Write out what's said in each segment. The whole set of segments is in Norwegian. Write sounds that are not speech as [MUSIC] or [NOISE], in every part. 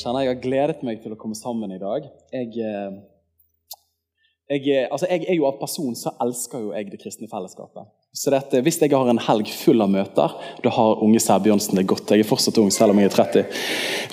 Kjenner jeg har gledet meg til å komme sammen i dag. Jeg, eh, jeg, eh, altså jeg er jo Av person så elsker jo jeg det kristne fellesskapet. Så dette, Hvis jeg har en helg full av møter, da har unge Sæbjørnsen det godt. Jeg er fortsatt ung, selv om jeg er 30.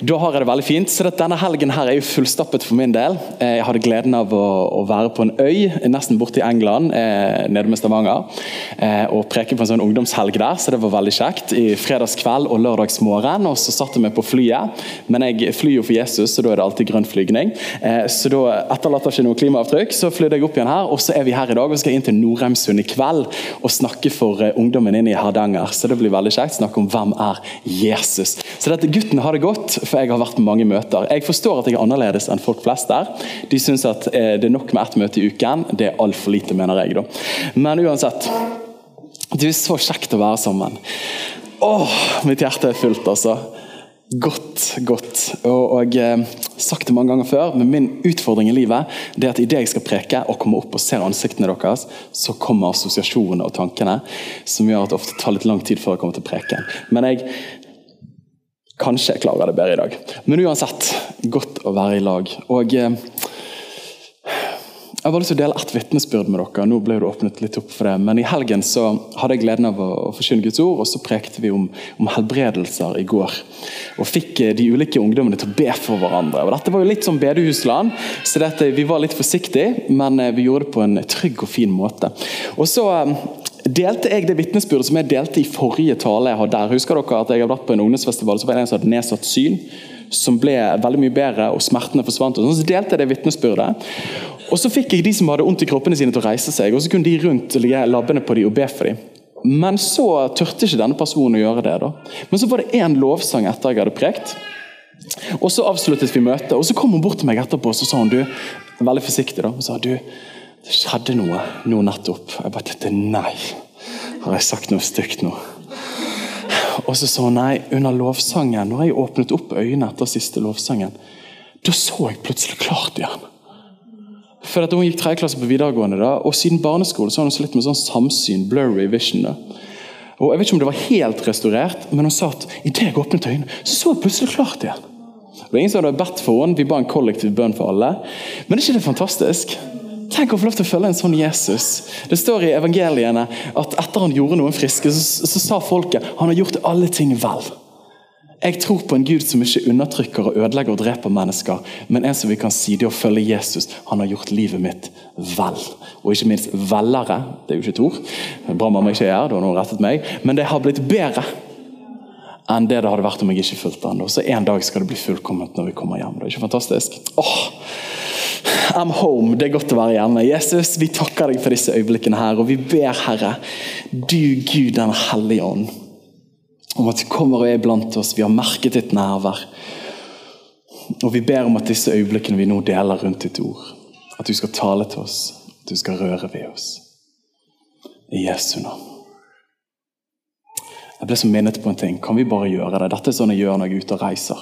Da har jeg det veldig fint. Så denne helgen her er jo fullstappet for min del. Eh, jeg hadde gleden av å, å være på en øy nesten borte i England, eh, nede med Stavanger, eh, og preke på en sånn ungdomshelg der, så det var veldig kjekt. I fredagskveld og lørdagsmorgen. Og så satte jeg meg på flyet, men jeg flyr jo for Jesus, så da er det alltid grønn flygning. Eh, så da etterlater ikke noe klimaavtrykk. Så flydde jeg opp igjen her, og så er vi her i dag og skal inn til Norheimsund i kveld. og snakke snakke for eh, ungdommen inne i Hardanger. Så det blir veldig kjekt. Snakke om hvem er Jesus. Så dette Gutten har det godt, for jeg har vært på mange møter. Jeg forstår at jeg er annerledes enn folk flest der. De syns at eh, det er nok med ett møte i uken. Det er altfor lite, mener jeg. da. Men uansett. Det er så kjekt å være sammen. Åh, mitt hjerte er fullt, altså. Godt, godt. Og, og eh, sagt det mange ganger før, men min utfordring i livet det er at idet jeg skal preke og komme opp og ser ansiktene deres, så kommer assosiasjonene og tankene som gjør at det ofte tar litt lang tid før jeg kommer til preken. Men jeg Kanskje klarer det bedre i dag. Men uansett, godt å være i lag. Og eh, jeg har bare lyst til å dele ett vitnesbyrd med dere. Nå ble det åpnet litt opp for det, men I helgen så hadde jeg gleden av å, å forkynne Guds ord, og så prekte vi om, om, helbredelser i går. Og fikk eh, de ulike ungdommene til å be for hverandre. Og Dette var jo litt som bedehusland, så dette, vi var litt forsiktige, men eh, vi gjorde det på en trygg og fin måte. Og så eh, delte jeg det vitnesbyrdet som jeg delte i forrige tale jeg hadde der. Husker dere at jeg hadde vært på en ungdomsfestival så var det en som hadde nedsatt syn? som ble veldig mye bedre, og smertene forsvant. og sånn, Så delte jeg det vitnesbyrdet. Og så fikk jeg de som hadde vondt i kroppene sine til å reise seg, og så kunne de rundt ligge labbene på de og be for dem. Men så turte ikke denne personen å gjøre det. da. Men så var det én lovsang etter jeg hadde prekt. Og så avsluttet vi møtet, og så kom hun bort til meg etterpå og så sa hun, du, veldig forsiktig da, hun sa du, det skjedde noe nå nettopp. Jeg bare tenkte nei. Har jeg sagt noe stygt nå? Og så sa hun nei, under lovsangen, når jeg åpnet opp øynene etter siste lovsangen, da så jeg plutselig klart igjen. For at Hun gikk tredje klasse på videregående, da, og siden barneskole så har hun slitt med sånn samsyn, blurry vision. da. Og Jeg vet ikke om det var helt restaurert, men hun sa at idet jeg åpnet øynene, så så jeg plutselig klart igjen. Det var Ingen som hadde bedt for henne, vi ba en kollektiv bønn for alle. Men er ikke det fantastisk? Tenk å få lov til å følge en sånn Jesus. Det står i evangeliene at etter han gjorde noen friske, så, så sa folket han har gjort alle ting vel. Jeg tror på en Gud som ikke undertrykker og ødelegger og dreper mennesker, men en som vi kan si det å følge Jesus. Han har gjort livet mitt vel. Og ikke minst vellere. Det er jo ikke et ord. Bra mamma ikke er her, da har noen rettet meg. Men det har blitt bedre enn det det hadde vært om jeg ikke fulgte han. Så En dag skal det bli fullkomment når vi kommer hjem. Det er ikke fantastisk? Åh, I'm home. Det er godt å være hjemme. Jesus, vi takker deg for disse øyeblikkene her, og vi ber, Herre, du Gud den hellige ånd, om at du kommer og er blant oss. Vi har merket ditt nærvær. Og vi ber om at disse øyeblikkene vi nå deler rundt ditt ord, at du skal tale til oss, at du skal røre ved oss. I Jesu navn. Jeg ble så minnet på en ting. Kan vi bare gjøre det? Dette er sånn jeg gjør når jeg er ute og reiser.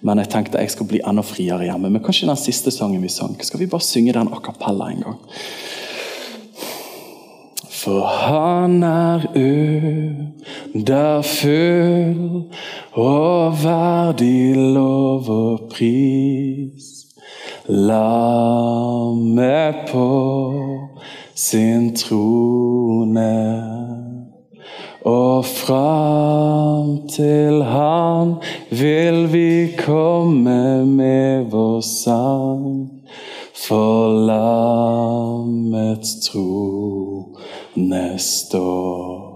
Men jeg tenkte jeg skal bli enda friere hjemme. Men kanskje den siste sangen vi sang, skal vi bare synge den a cappella en gang? For han er underfull og verdig lov og pris. Lammet på sin trone og fram til Han vil vi komme med vår sang. For lammets tro neste år.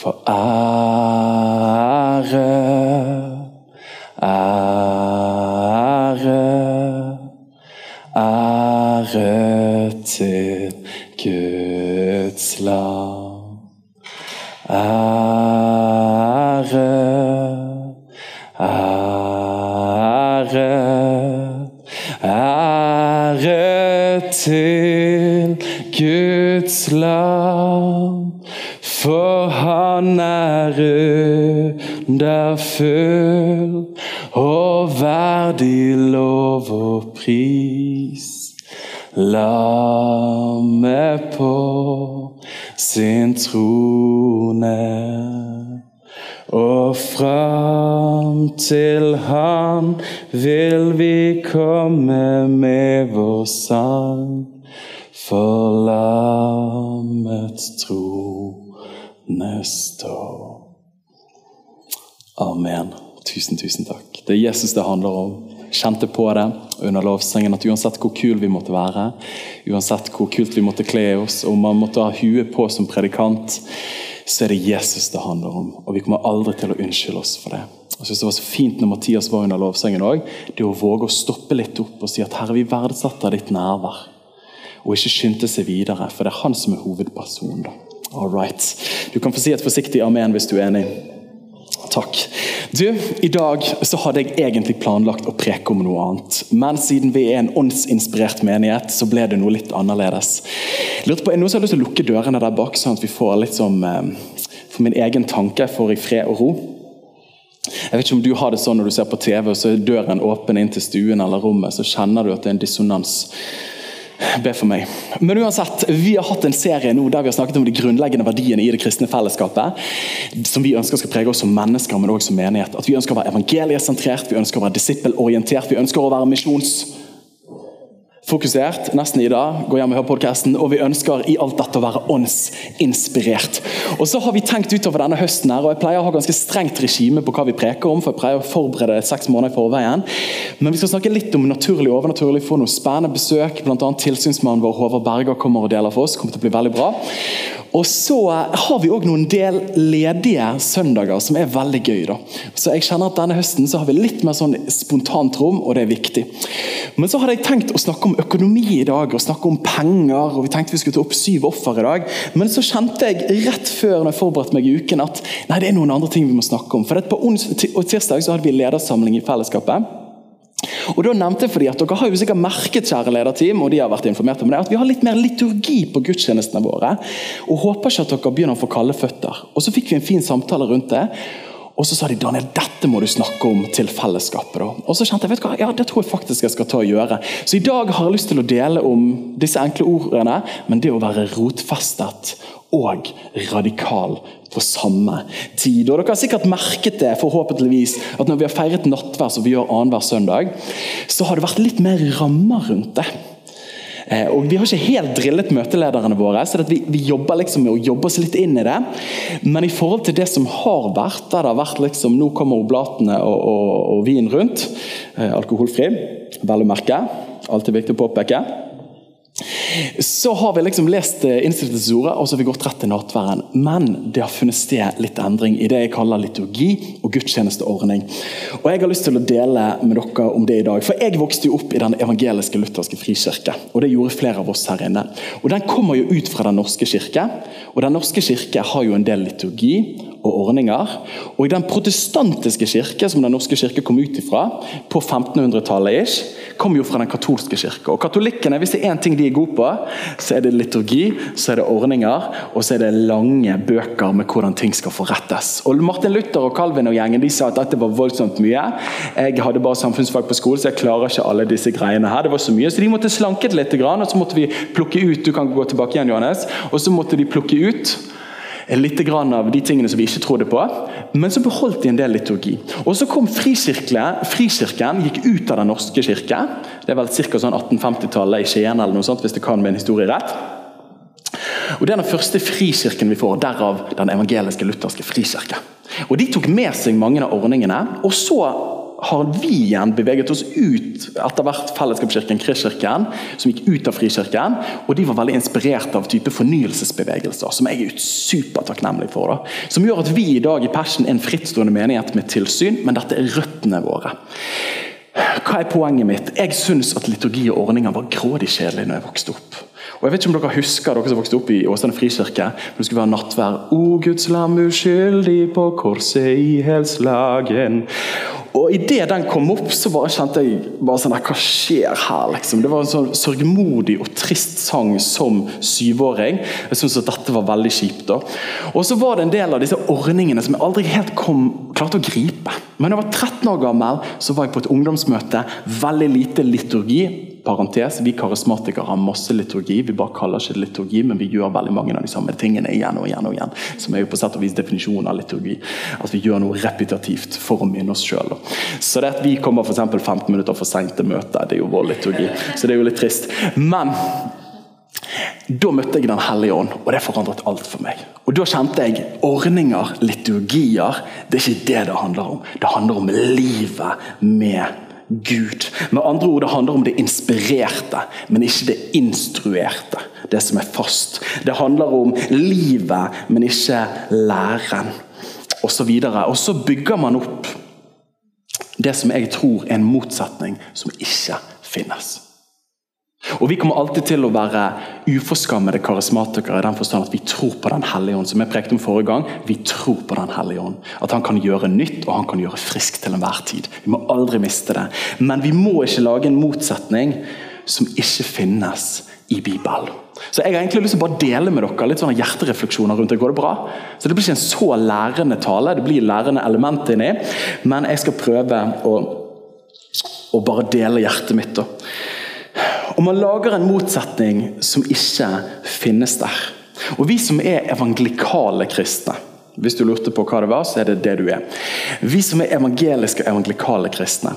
For ære, Lammet på sin trone. Og fram til Han vil vi komme med vår sang. For lammets trone står. Amen. Tusen, tusen takk. Det er Jesus det handler om. Kjente på det under lovsangen at uansett hvor kul vi måtte være, uansett hvor kult vi måtte kle oss, om man måtte ha huet på som predikant, så er det Jesus det handler om. Og vi kommer aldri til å unnskylde oss for det. Jeg synes Det var så fint når Mathias var under lovsangen òg, det å våge å stoppe litt opp og si at Herre, vi verdsetter ditt nærvær. Og ikke skynde seg videre, for det er han som er hovedpersonen. All right. Du kan få si et forsiktig amen hvis du er enig. Takk. Du, I dag så hadde jeg egentlig planlagt å preke om noe annet. Men siden vi er en åndsinspirert menighet, så ble det noe litt annerledes. Lurt på, Er det noen som har lyst til å lukke dørene der bak, sånn at vi får litt som eh, For min egen tanke får jeg fred og ro. Jeg vet ikke om du har det sånn når du ser på TV og så er døren åpen inn til stuen eller rommet, så kjenner du at det er en dissonans. Be for meg. Men uansett, Vi har hatt en serie nå der vi har snakket om de grunnleggende verdiene i det kristne fellesskapet. Som vi ønsker skal prege oss som mennesker, men også som menighet. At Vi ønsker å være evangeliesentrert, vi ønsker å være disippelorientert, vi ønsker å være misjons fokusert nesten i dag, gå hjem og hør podcasten, og vi ønsker i alt dette å være åndsinspirert. Og så har vi tenkt utover denne høsten her, og jeg pleier å ha ganske strengt regime på hva vi preker om, for jeg pleier å forberede seks måneder i forveien. Men vi skal snakke litt om naturlig og overnaturlig, få noen spennende besøk. Annet tilsynsmannen vår Håvard Berger kommer og deler for oss. kommer til å bli veldig bra. Og så har vi òg noen del ledige søndager som er veldig gøy. da. Så jeg kjenner at Denne høsten så har vi litt mer sånn spontant rom, og det er viktig. Men så hadde jeg tenkt å snakke om økonomi i dag, og snakke om penger. og Vi tenkte vi skulle ta opp syv offer i dag. Men så kjente jeg rett før når jeg forberedte meg i uken at nei, det er noen andre ting vi må snakke om. For På tirsdag så hadde vi ledersamling i fellesskapet. Og da nevnte jeg fordi at Dere har jo sikkert merket kjære lederteam, og de har vært informert om det, at vi har litt mer liturgi på gudstjenestene våre. og Håper ikke at dere begynner å få kalde føtter. Og Så fikk vi en fin samtale rundt det. Og så sa de Daniel, dette må du snakke om til fellesskapet. da. Og så kjente jeg vet du hva, ja, det tror jeg faktisk jeg skal ta og gjøre. Så i dag har jeg lyst til å dele om disse enkle ordene, men det å være rotfestet og radikal på samme tid. Og Dere har sikkert merket det forhåpentligvis, at når vi har feiret nattvær, som vi gjør annenhver søndag, så har det vært litt mer rammer rundt det. Eh, og Vi har ikke helt drillet møtelederne våre, så vi, vi, jobber liksom med å jobbe oss litt inn i det. Men i forhold til det som har vært, der det har vært liksom, nå kommer oblatene og, og, og vin rundt, eh, alkoholfri, vel å merke, alltid viktig å påpeke så har vi liksom lest eh, ordet, og så har vi gått rett til nattværen. Men det har funnet sted litt endring i det jeg kaller liturgi og gudstjenesteordning. Og Jeg har lyst til å dele med dere om det i dag. For Jeg vokste jo opp i den evangeliske lutherske frikirke. og Det gjorde flere av oss her inne. Og Den kommer jo ut fra Den norske kirke. Og Den norske kirke har jo en del liturgi og ordninger. Og i Den protestantiske kirke, som Den norske kirke kom ut ifra, på 1500-tallet, ish, kom jo fra den katolske kirke. Og Katolikkene, hvis det er én ting de er gode på, så er det liturgi, så er det ordninger, og så er det lange bøker med hvordan ting skal forrettes. Og Martin Luther og Calvin og gjengen de sa at dette var voldsomt mye. Jeg hadde bare samfunnsfag på skolen, så jeg klarer ikke alle disse greiene her. Det var så mye, Så de måtte slanke det litt, og så måtte vi plukke ut du kan gå tilbake igjen, Johannes, og så måtte de plukke ut litt av de tingene som vi ikke trodde på. Men så beholdt de en del liturgi. Og Så kom Frikirken, gikk ut av Den norske kirke. Det er vel ca. Sånn 1850-tallet i Skien, eller noe sånt, hvis det kan en historie rett. Og Det er den første frikirken vi får, derav den evangeliske lutherske frikirke. Og De tok med seg mange av ordningene. og så har vi igjen beveget oss ut etter hvert Fellesskapskirken, Kristkirken, som gikk ut av Frikirken. og De var veldig inspirert av type fornyelsesbevegelser, som jeg er supertakknemlig for. Da. Som gjør at vi i dag i Passion er en frittstående menighet med tilsyn, men dette er røttene våre. Hva er poenget mitt? Jeg syns at liturgi og ordninger var grådig kjedelig når jeg vokste opp. Og jeg vet ikke om dere husker dere som vokste opp i Åsane frikirke. Men det skulle være nattvær. O Guds lam uskyldig på korset i helslagen. Og Idet den kom opp, så bare kjente jeg bare sånn Hva skjer her? liksom? Det var en sånn sørgmodig og trist sang som syvåring. Jeg syntes at dette var veldig kjipt. da. Og så var det en del av disse ordningene som jeg aldri helt kom, klarte å gripe. Men da jeg var 13 år gammel, så var jeg på et ungdomsmøte. Veldig lite liturgi parentes, Vi karismatikere har masse liturgi. Vi bare kaller ikke det liturgi, men vi gjør veldig mange av de samme tingene igjen og igjen. og igjen, Som er jo på sett og vis definisjonen av liturgi. At vi gjør noe repetitivt for å minne oss sjøl. Så det at vi kommer for 15 minutter for seint til møtet, det er jo vår liturgi. Så det er jo litt trist. Men da møtte jeg Den hellige ånd, og det forandret alt for meg. Og Da kjente jeg ordninger, liturgier, det er ikke det det handler om. Det handler om livet med Gud. Med andre ord, Det handler om det inspirerte, men ikke det instruerte. Det som er fast. Det handler om livet, men ikke læren. Og så, videre. og så bygger man opp det som jeg tror er en motsetning som ikke finnes. Og Vi kommer alltid til å være uforskammede karismatikere i den forstand at vi tror på Den hellige ånd. Som jeg prekte om forrige gang, vi tror på Den hellige ånd. At han kan gjøre nytt og han kan gjøre friskt til enhver tid. Vi må aldri miste det. Men vi må ikke lage en motsetning som ikke finnes i Bibelen. Så Jeg har egentlig lyst til å bare dele med dere litt sånne hjerterefleksjoner rundt det. Går det bra? Så Det blir ikke en så lærende tale, det blir lærende element inni. Men jeg skal prøve å, å bare dele hjertet mitt. da. Og man lager en motsetning som ikke finnes der. Og Vi som er evangelikale kristne Hvis du lurte på hva det var, så er det det du er. Vi som er evangeliske og evangelikale kristne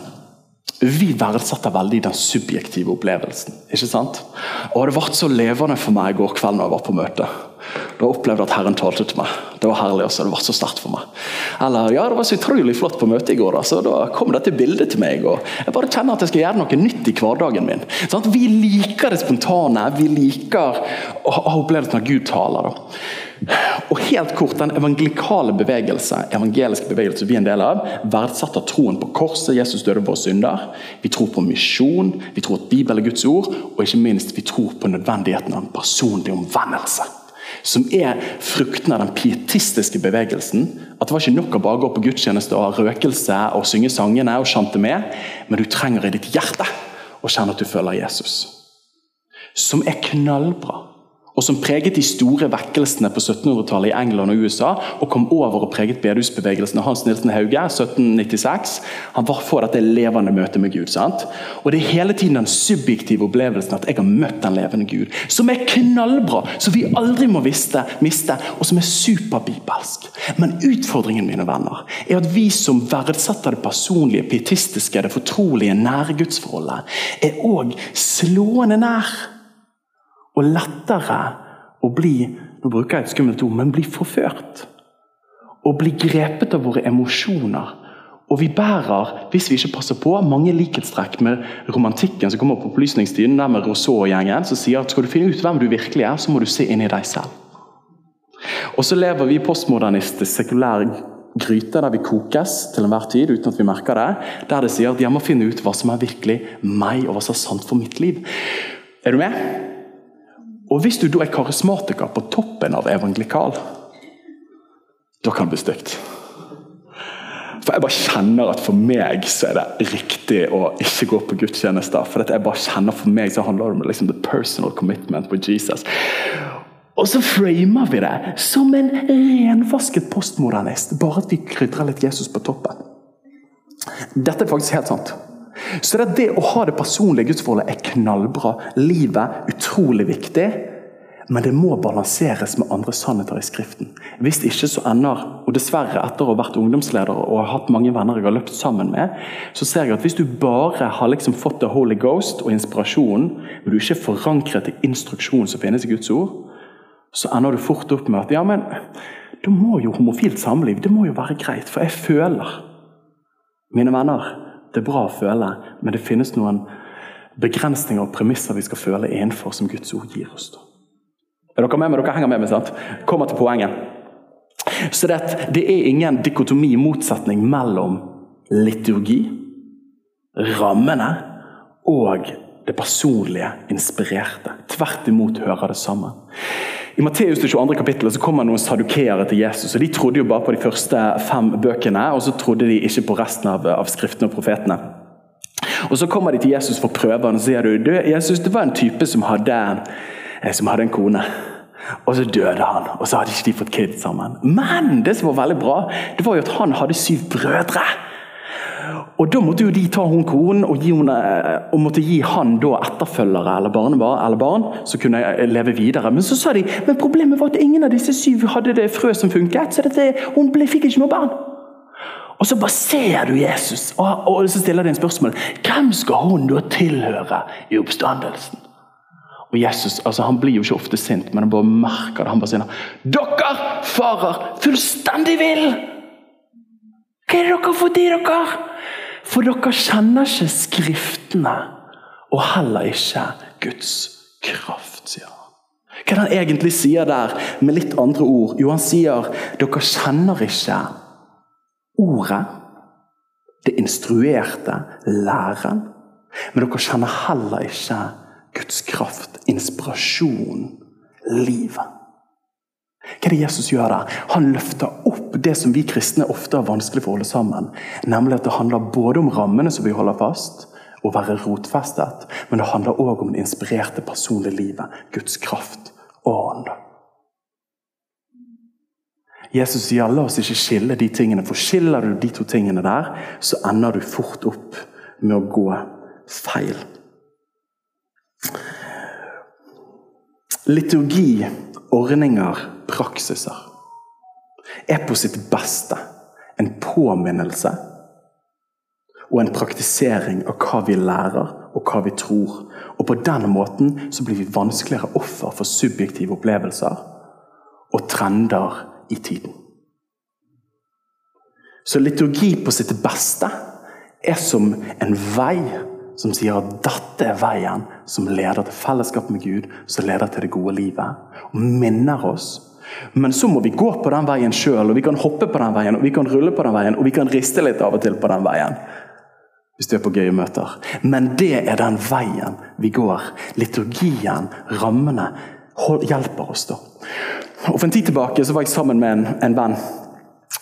vi verdsetter veldig den subjektive opplevelsen. ikke sant? Og Det ble så levende for meg i går kveld når jeg var på møte. Da opplevde jeg at Herren talte til meg. Det var herlig også, det var så sterkt for meg. Eller ja, det var så utrolig flott på møtet i går, Altså, så da kom dette bildet til meg. og Jeg bare kjenner at jeg skal gjøre noe nytt i hverdagen min. Sånn vi liker det spontane. Vi liker å ha opplevelsen av Gud taler. da. Og helt kort, Den evangelikale bevegelse evangeliske bevegelse vi er en del av, verdsetter troen på korset, Jesus døde våre synder. Vi tror på misjon, vi tror at Bibelen er Guds ord, og ikke minst vi tror på nødvendigheten av en personlig omvendelse. Som er frukten av den pietistiske bevegelsen. At Det var ikke nok å bare gå på gudstjeneste og ha røkelse og synge sangene og chante med, men du trenger i ditt hjerte å kjenne at du føler Jesus. Som er knallbra og som preget de store vekkelsene på 1700-tallet i England og USA, og kom over og preget bedehusbevegelsen. Hans Nilsen Hauge, 1796, han var for dette levende møtet med Gud. sant? Og Det er hele tiden den subjektive opplevelsen at jeg har møtt den levende Gud, som er knallbra, som vi aldri må viste, miste, og som er superbibelsk. Men utfordringen mine venner, er at vi som verdsetter det personlige, pietistiske, det fortrolige, nære gudsforholdet, er òg slående nær og lettere å bli nå bruker jeg et skummelt ord, men bli forført. Og bli grepet av våre emosjoner. Og vi bærer, hvis vi ikke passer på, mange likhetstrekk med romantikken som kommer på opplysningstiden, der med Rousseau-gjengen, som sier at skal du finne ut hvem du virkelig er, så må du se inn i deg selv. Og så lever vi postmodernistisk, sekulær gryte der vi kokes til enhver tid uten at vi merker det. Der det sier at jeg må finne ut hva som er virkelig meg, og hva som er sant for mitt liv. Er du med? Og hvis du da er karismatiker på toppen av evangelikal, da kan det bli stygt. For jeg bare kjenner at for meg så er det riktig å ikke gå på gudstjenester. For jeg bare kjenner for meg så handler det om liksom the personal commitment with Jesus. Og så framer vi det som en renvasket postmodernist, bare at vi krydrer litt Jesus på toppen. Dette er faktisk helt sant. Så det, det å ha det personlige gudsforholdet er knallbra. Livet utrolig viktig. Men det må balanseres med andre sannheter i Skriften. Hvis ikke så ender, og dessverre etter å ha vært ungdomsleder og har hatt mange venner jeg har løpt sammen med, så ser jeg at hvis du bare har liksom fått The Holy Ghost og inspirasjonen, men du ikke er forankret i instruksjonen som finnes i Guds ord, så ender du fort opp med at ja, men da må jo homofilt samliv det må jo være greit, for jeg føler Mine venner, det er bra å føle, men det finnes noen begrensninger og premisser vi skal føle innenfor, som Guds ord gir oss. Er dere med meg? Dere henger med meg, sant? Kommer til poenget. Så det, det er ingen dikotomi, motsetning, mellom liturgi, rammene, og det personlige, inspirerte. Tvert imot hører det sammen. I Matteus 22. kapittel så kommer noen sadukeere til Jesus. og De trodde jo bare på de første fem bøkene, og så trodde de ikke på resten av, av skriftene og profetene. Og Så kommer de til Jesus for prøver og sier du, Jesus, det var en type som hadde, eh, som hadde en kone. Og så døde han, og så hadde ikke de fått kids sammen. Men det som var veldig bra, det var jo at han hadde syv brødre. Og Da måtte jo de ta hun konen og, henne, og måtte gi han da etterfølgere eller barnebarn eller barn som kunne leve videre. Men så sa de men problemet var at ingen av disse syv hadde det frø som funket. Så dette, hun ble, fikk ikke noe barn. Og så bare ser du Jesus, og, og så stiller de en spørsmål. Hvem skal hun da tilhøre i oppstandelsen? Og Jesus altså han blir jo ikke ofte sint, men han bare merker det. Han bare sier Dere farer fullstendig vill! Er dere får til, dere? For dere kjenner ikke Skriftene, og heller ikke Guds kraft, sier han. Hva er det han egentlig sier der, med litt andre ord? Jo, han sier dere kjenner ikke ordet, det instruerte, læren. Men dere kjenner heller ikke Guds kraft, inspirasjon, livet. Hva er det Jesus gjør der? Han løfter opp det som vi kristne ofte har vanskelig for å holde sammen. Nemlig at det handler både om rammene som vi holder fast, og være rotfestet, men det handler òg om det inspirerte personlige livet, Guds kraft og ånd. Jesus sier la oss ikke skille de tingene, for skiller du de to tingene der, så ender du fort opp med å gå feil. Liturgi, ordninger, praksiser er på sitt beste en påminnelse og en praktisering av hva vi lærer og hva vi tror. Og På den måten så blir vi vanskeligere offer for subjektive opplevelser og trender i tiden. Så liturgi på sitt beste er som en vei som sier at dette er veien som leder til fellesskap med Gud, som leder til det gode livet. Og minner oss. Men så må vi gå på den veien sjøl, og vi kan hoppe på den veien, og vi kan rulle på den veien, og vi kan riste litt av og til på den veien. Hvis du er på gøye møter. Men det er den veien vi går. Liturgien, rammene, hjelper oss da. Og For en tid tilbake så var jeg sammen med en, en venn.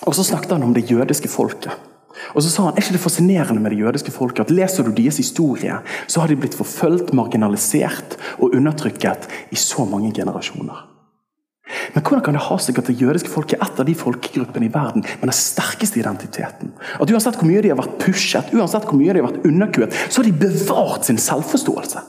Og Så snakket han om det jødiske folket. Og så sa han, er ikke det fascinerende med det jødiske folket at leser du deres historie, så har de blitt forfulgt, marginalisert og undertrykket i så mange generasjoner. Men hvordan kan det ha seg at det jødiske folket er et av de folkegruppene i verden med den sterkeste identiteten? At Uansett hvor mye de har vært pushet, uansett hvor mye de har vært underkuet, så har de bevart sin selvforståelse.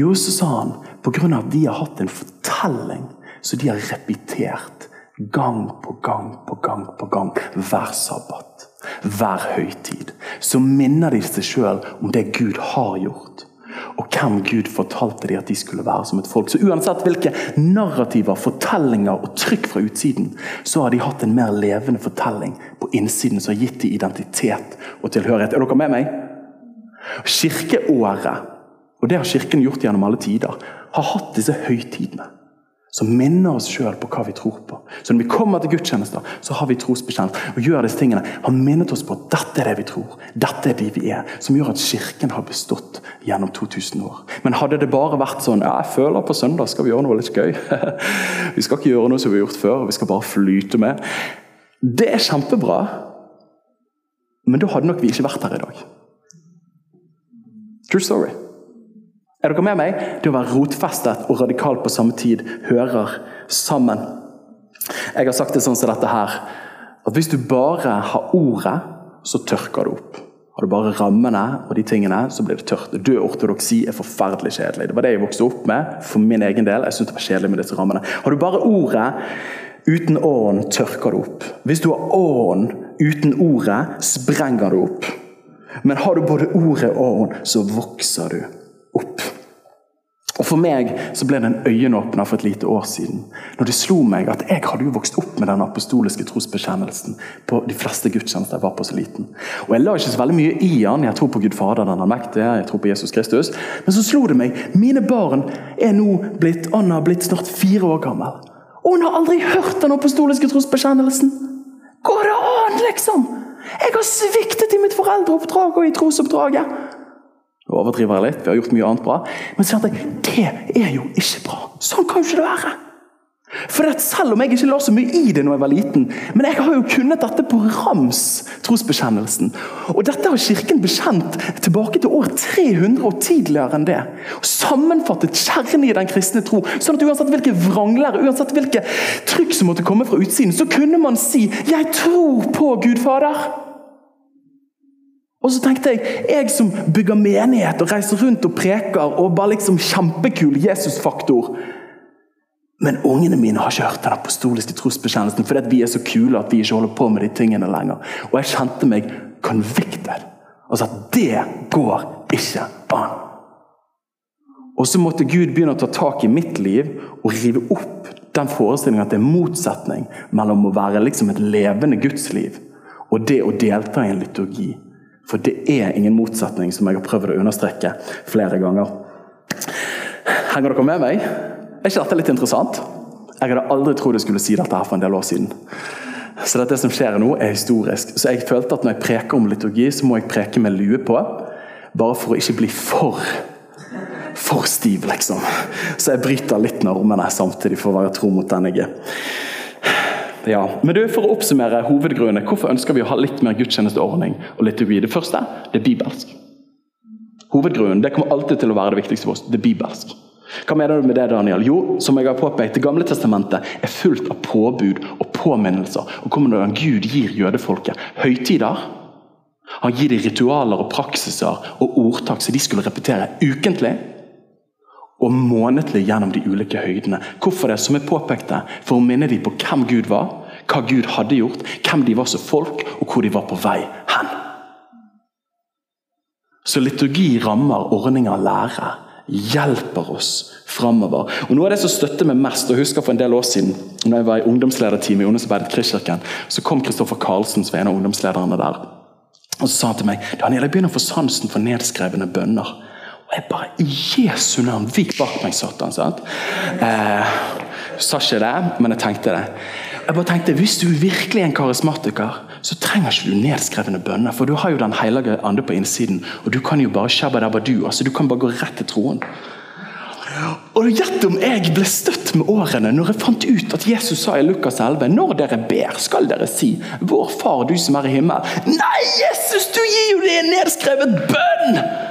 Jo, så sa han, pga. at de har hatt en fortelling som de har repetert gang på gang på gang på gang hver sabbat, hver høytid, så minner de seg sjøl om det Gud har gjort. Og hvem Gud fortalte de at de skulle være som et folk. Så Uansett hvilke narrativer, fortellinger og trykk fra utsiden, så har de hatt en mer levende fortelling på innsiden som har gitt dem identitet og tilhørighet. Er dere med meg? Kirkeåret, og det har Kirken gjort gjennom alle tider, har hatt disse høytidene som minner oss sjøl på hva vi tror på. Så når vi kommer til gudstjenester, så har vi trosbekjennelse og gjør disse tingene. Han minnet oss på at dette er det vi tror, dette er de vi er, som gjør at Kirken har bestått gjennom 2000 år. Men hadde det bare vært sånn ja, jeg føler på søndag skal vi gjøre noe litt gøy. [LAUGHS] vi skal ikke gjøre noe som vi har gjort før, vi skal bare flyte med. Det er kjempebra, men da hadde nok vi ikke vært her i dag. True story. Er dere med meg? Det å være rotfestet og radikal på samme tid hører sammen. Jeg har sagt det sånn som dette her, at hvis du bare har ordet, så tørker det opp. Har du bare rammene og de tingene, så blir det tørt. Død ortodoksi er forferdelig kjedelig. Det var det jeg vokste opp med for min egen del. Jeg synes det var kjedelig med disse rammene. Har du bare ordet uten ånd, tørker det opp. Hvis du har ånd uten ordet, sprenger det opp. Men har du både ordet og ånd, så vokser du opp. Og For meg så ble det en øyenåpner for et lite år siden. Når det slo meg at jeg hadde jo vokst opp med den apostoliske trosbekjennelsen på de fleste gudstjenester jeg var på så liten. Og Jeg la ikke så veldig mye i den. Jeg tror på Gud Fader, den allmektige, jeg tror på Jesus Kristus. Men så slo det meg mine barn er nå blitt Anna blitt snart fire år gammel. Og hun har aldri hørt den apostoliske trosbekjennelsen! Går det an, liksom? Jeg har sviktet i mitt foreldreoppdrag og i trosoppdraget. Nå overdriver jeg litt, vi har gjort mye annet bra. Men så kjente jeg det er jo ikke bra. Sånn kan jo ikke det være. For Selv om jeg ikke la så mye i det når jeg var liten, men jeg har jo kunnet dette på rams, trosbekjennelsen. Og dette har Kirken bekjent tilbake til år 300 og tidligere enn det. Og Sammenfattet kjernen i den kristne tro. sånn at Uansett hvilke vranglære, uansett hvilke trykk som måtte komme fra utsiden, så kunne man si 'Jeg tror på Gud Fader'. Og så tenkte jeg, jeg som bygger menighet og reiser rundt og preker og bare liksom kjempekul Jesus-faktor men ungene mine har ikke hørt den apostoliske trosbekjennelsen fordi vi er så kule at vi ikke holder på med de tingene lenger. Og jeg kjente meg convicted. Altså at det går ikke an. Og så måtte Gud begynne å ta tak i mitt liv og rive opp den forestillingen at det er motsetning mellom å være liksom et levende gudsliv og det å delta i en liturgi. For det er ingen motsetning, som jeg har prøvd å understreke flere ganger. Henger dere med meg? Er ikke dette litt interessant? Jeg hadde aldri trodd jeg skulle si dette her for en del år siden. Så det som skjer nå, er historisk. Så jeg følte at når jeg preker om liturgi, så må jeg preke med lue på. Bare for å ikke bli for for stiv, liksom. Så jeg bryter litt normene samtidig for å være tro mot den jeg er. Ja, men du, For å oppsummere hovedgrunnene, hvorfor ønsker vi å ha litt mer gudstjenesteordning og liturgi? Det første det er bibelsk. Hovedgrunnen det kommer alltid til å være det viktigste for oss. Det er bibelsk. Hva mener du med det, Daniel? Jo, som jeg har påpekt, Det gamle testamentet er fullt av påbud og påminnelser og hvordan Gud gir jødefolket høytider. Han gir dem ritualer og praksiser og ordtak som de skulle repetere ukentlig og månedlig gjennom de ulike høydene. Hvorfor det? Som jeg påpekte, For å minne dem på hvem Gud var, hva Gud hadde gjort, hvem de var som folk, og hvor de var på vei hen. Så liturgi rammer ordninger lære hjelper oss framover. Og Noe av det som støtter meg mest, og husker for en del år siden når jeg var i ungdomslederteamet i ungdomsarbeidet Kristkirken, så kom Kristoffer Karlsen, som var en av ungdomslederne der. Og så sa han til meg Daniel, jeg begynner å få sansen for nedskrevne bønner. Og jeg bare I Jesu navn, vik bak meg, Satan. sant? Eh, sa ikke det, men jeg tenkte det. Jeg bare tenkte, Hvis du virkelig er en karismatiker, så trenger ikke du nedskrevne bønner. For du har jo Den hellige ande på innsiden, og du kan jo bare shabba dabba du, altså Du kan bare gå rett til troen. Og Gjett om jeg ble støtt med årene når jeg fant ut at Jesus sa i Lukas 11 når dere ber, skal dere si 'Vår Far, du som er i himmelen'. Nei, Jesus, du gir jo det en nedskrevet bønn!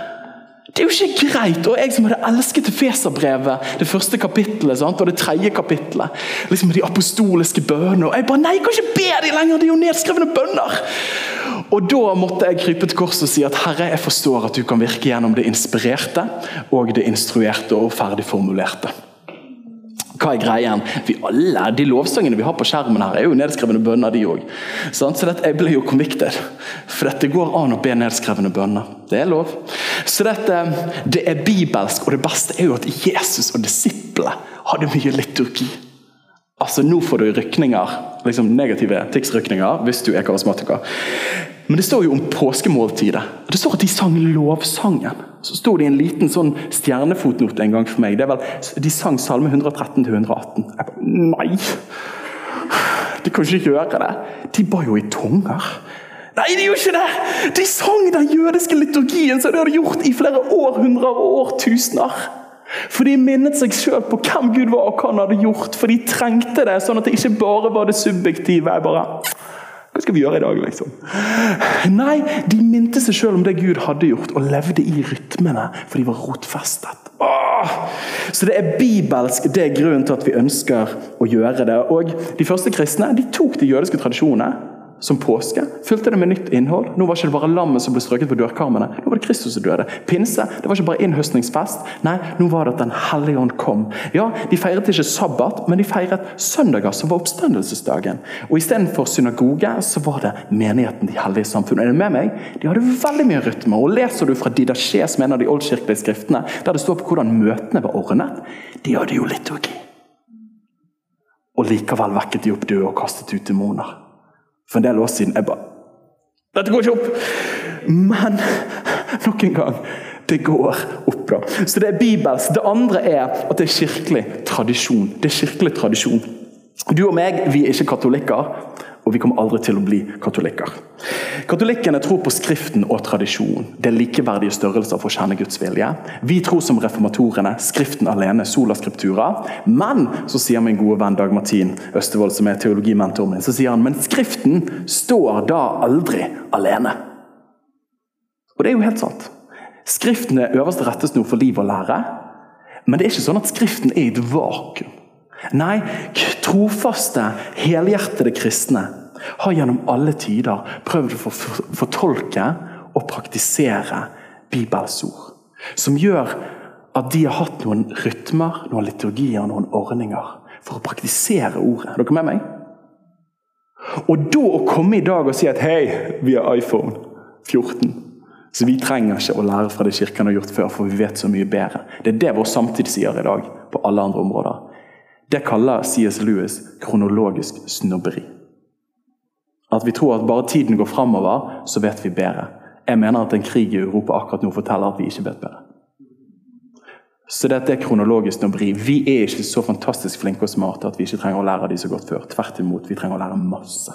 Det er jo ikke greit. Og jeg som hadde elsket Feserbrevet, det første kapittelet sant? og det tredje kapittelet, liksom de apostoliske bønene og Jeg bare Nei, jeg kan ikke be de lenger! Det er jo nedskrevne bønner! Og da måtte jeg krype til korset og si at Herre, jeg forstår at du kan virke gjennom det inspirerte og det instruerte og ferdigformulerte. Hva er greien? Vi alle, De lovsangene vi har på skjermen, her er jo nedskrevne bønner, de òg. Så dette, jeg ble jo convicted. For dette går an å be nedskrevne bønner. Det er lov. Så dette, det er bibelsk, og det beste er jo at Jesus og disiplene hadde mye liturgi. Altså, Nå får du rykninger, liksom negative tidsrykninger hvis du er karismatiker. Men det står jo om påskemåltidet. Det står at de sang lovsangen. Så sto det i en liten sånn stjernefotnote en gang for meg. Det er vel, De sang salme 113-118. Jeg bare Nei! De kan ikke gjøre det. De ba jo i tunger. Nei, de gjorde ikke det! De sang den jødiske liturgien som de hadde gjort i flere århundrer og årtusener. For de minnet seg sjøl på hvem Gud var og hva han hadde gjort. For de trengte det, sånn at det ikke bare var det subjektive. Jeg bare hva skal vi gjøre i dag, liksom? Nei, de minte seg sjøl om det Gud hadde gjort, og levde i rytmene, for de var rotfestet. Åh! Så det er bibelsk. Det er grunnen til at vi ønsker å gjøre det. Og De første kristne de tok de jødiske tradisjonene som påske. Fylte det med nytt innhold. Nå var det ikke bare lammet som ble strøket på dørkarmene. Nå var det Kristus som døde. Pinse det var ikke bare innhøstningsfest. Nei, nå var det at Den hellige ånd kom. Ja, De feiret ikke sabbat, men de feiret søndager, som var oppstandelsesdagen. Og Istedenfor synagoge så var det menigheten, de hellige samfunn. Er du med meg? De hadde veldig mye rytme. Og Leser du fra Didasje, som en av de oldkirkelige skriftene, der det står på hvordan møtene var ordnet, de hadde jo liturgi. Og likevel vekket de opp døde og kastet ut demoner for en del år siden. Jeg bare Dette går ikke opp! Men nok en gang det går opp. da. Så det er bibelsk. Det andre er at det er kirkelig tradisjon. Det er kirkelig tradisjon. Du og meg vi er ikke katolikker, Og vi kommer aldri til å bli katolikker. Katolikkene tror på Skriften og tradisjon. Det er likeverdige størrelser for å kjenne Guds vilje. Vi tror som reformatorene Skriften alene, sola scriptura. Men så sier min gode venn Dag Martin Østevold, som er teologimentoren min, så sier han men Skriften står da aldri alene. Og det er jo helt sant. Skriften er øverste rettesnor for liv og lære. Men det er ikke sånn at Skriften er i et vakuum. Nei, trofaste, helhjertede kristne har gjennom alle tider prøvd å fortolke og praktisere Bibels ord. Som gjør at de har hatt noen rytmer, noen liturgier, noen ordninger for å praktisere ordet. Er dere med meg? Og da å komme i dag og si at hei, vi har iPhone 14. Så vi trenger ikke å lære fra det kirken har gjort før, for vi vet så mye bedre. Det er det vår samtid sier i dag på alle andre områder. Det kaller C.S. Lewis kronologisk snobberi. At vi tror at bare tiden går framover, så vet vi bedre. Jeg mener at en krig i Europa akkurat nå forteller at vi ikke vet bedre. Så dette er kronologisk snobberi. Vi er ikke så fantastisk flinke og smarte at vi ikke trenger å lære de så godt før. Tvert imot, vi trenger å lære masse.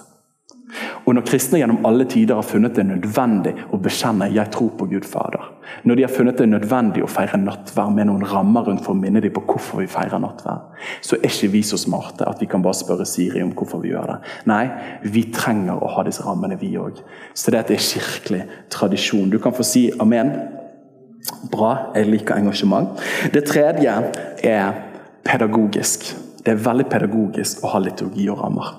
Og når kristne gjennom alle tider har funnet det nødvendig å bekjenne 'jeg tror på Gud Fader', når de har funnet det nødvendig å feire nattverd med noen rammer rundt for å minne dem på hvorfor vi feirer nattverd, så er ikke vi så smarte at vi kan bare spørre Siri om hvorfor vi gjør det. Nei, vi trenger å ha disse rammene, vi òg. Så dette er kirkelig tradisjon. Du kan få si amen. Bra, jeg liker engasjement. Det tredje er pedagogisk. Det er veldig pedagogisk å ha liturgi og rammer.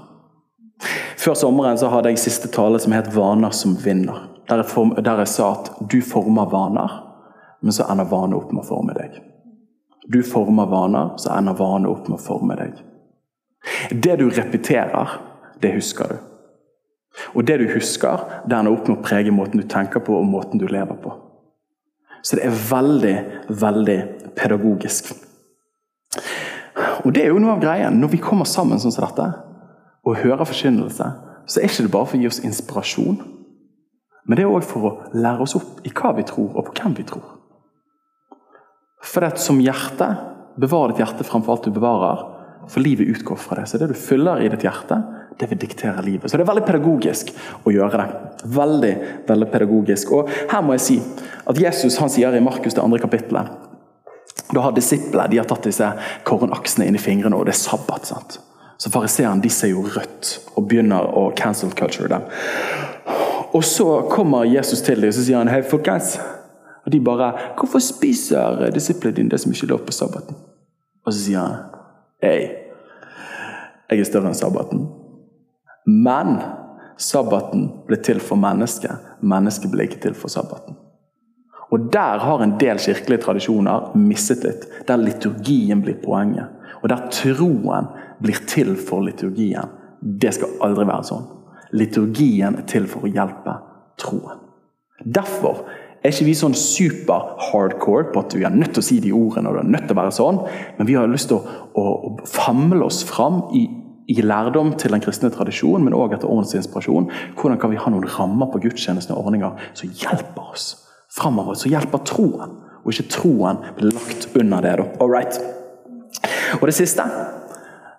Før sommeren så hadde jeg siste tale som het 'Vaner som vinner'. Der jeg, form, der jeg sa at du former vaner, men så ender vaner opp med å forme deg. Du former vaner, så ender vaner opp med å forme deg. Det du repeterer, det husker du. Og det du husker, det ender opp med å prege måten du tenker på og måten du lever på. Så det er veldig, veldig pedagogisk. Og det er jo noe av greien. Når vi kommer sammen sånn som dette, og hører forkynnelse, så er ikke det bare for å gi oss inspirasjon. Men det er òg for å lære oss opp i hva vi tror, og på hvem vi tror. For det som hjerte, bevar ditt hjerte framfor alt du bevarer, for livet utgår fra det. Så det du fyller i ditt hjerte, det vil diktere livet. Så det er veldig pedagogisk å gjøre det. Veldig, veldig pedagogisk. Og her må jeg si at Jesus han sier i Markus det andre kapittelet Da har disiplene de har tatt disse kornaksene inn i fingrene, og det er sabbat. sant? Så fariseeren de ser jo rødt og begynner å cancel culture dem. Og så kommer Jesus til dem og så sier han, hei folkens. Og de bare 'Hvorfor spiser disiplene dine det som ikke er lov på sabbaten?' Og så sier han, 'Hei, jeg er større enn sabbaten.' Men sabbaten ble til for mennesket. Mennesket ble ikke til for sabbaten. Og Der har en del kirkelige tradisjoner misset litt. Der liturgien blir poenget. Og der troen blir til for liturgien. Det skal aldri være sånn. Liturgien er til for å hjelpe troen. Derfor er ikke vi sånn super-hardcore på at vi er nødt til å si de ordene og det er nødt til å være sånn, men vi har lyst til å, å, å famle oss fram i, i, lærdom til den kristne tradisjonen, men òg etter ordens inspirasjon. Hvordan kan vi ha noen rammer på gudstjenestene og ordninger som hjelper oss framover, som hjelper troen, og ikke troen blir lagt under det. da. All right. Og det siste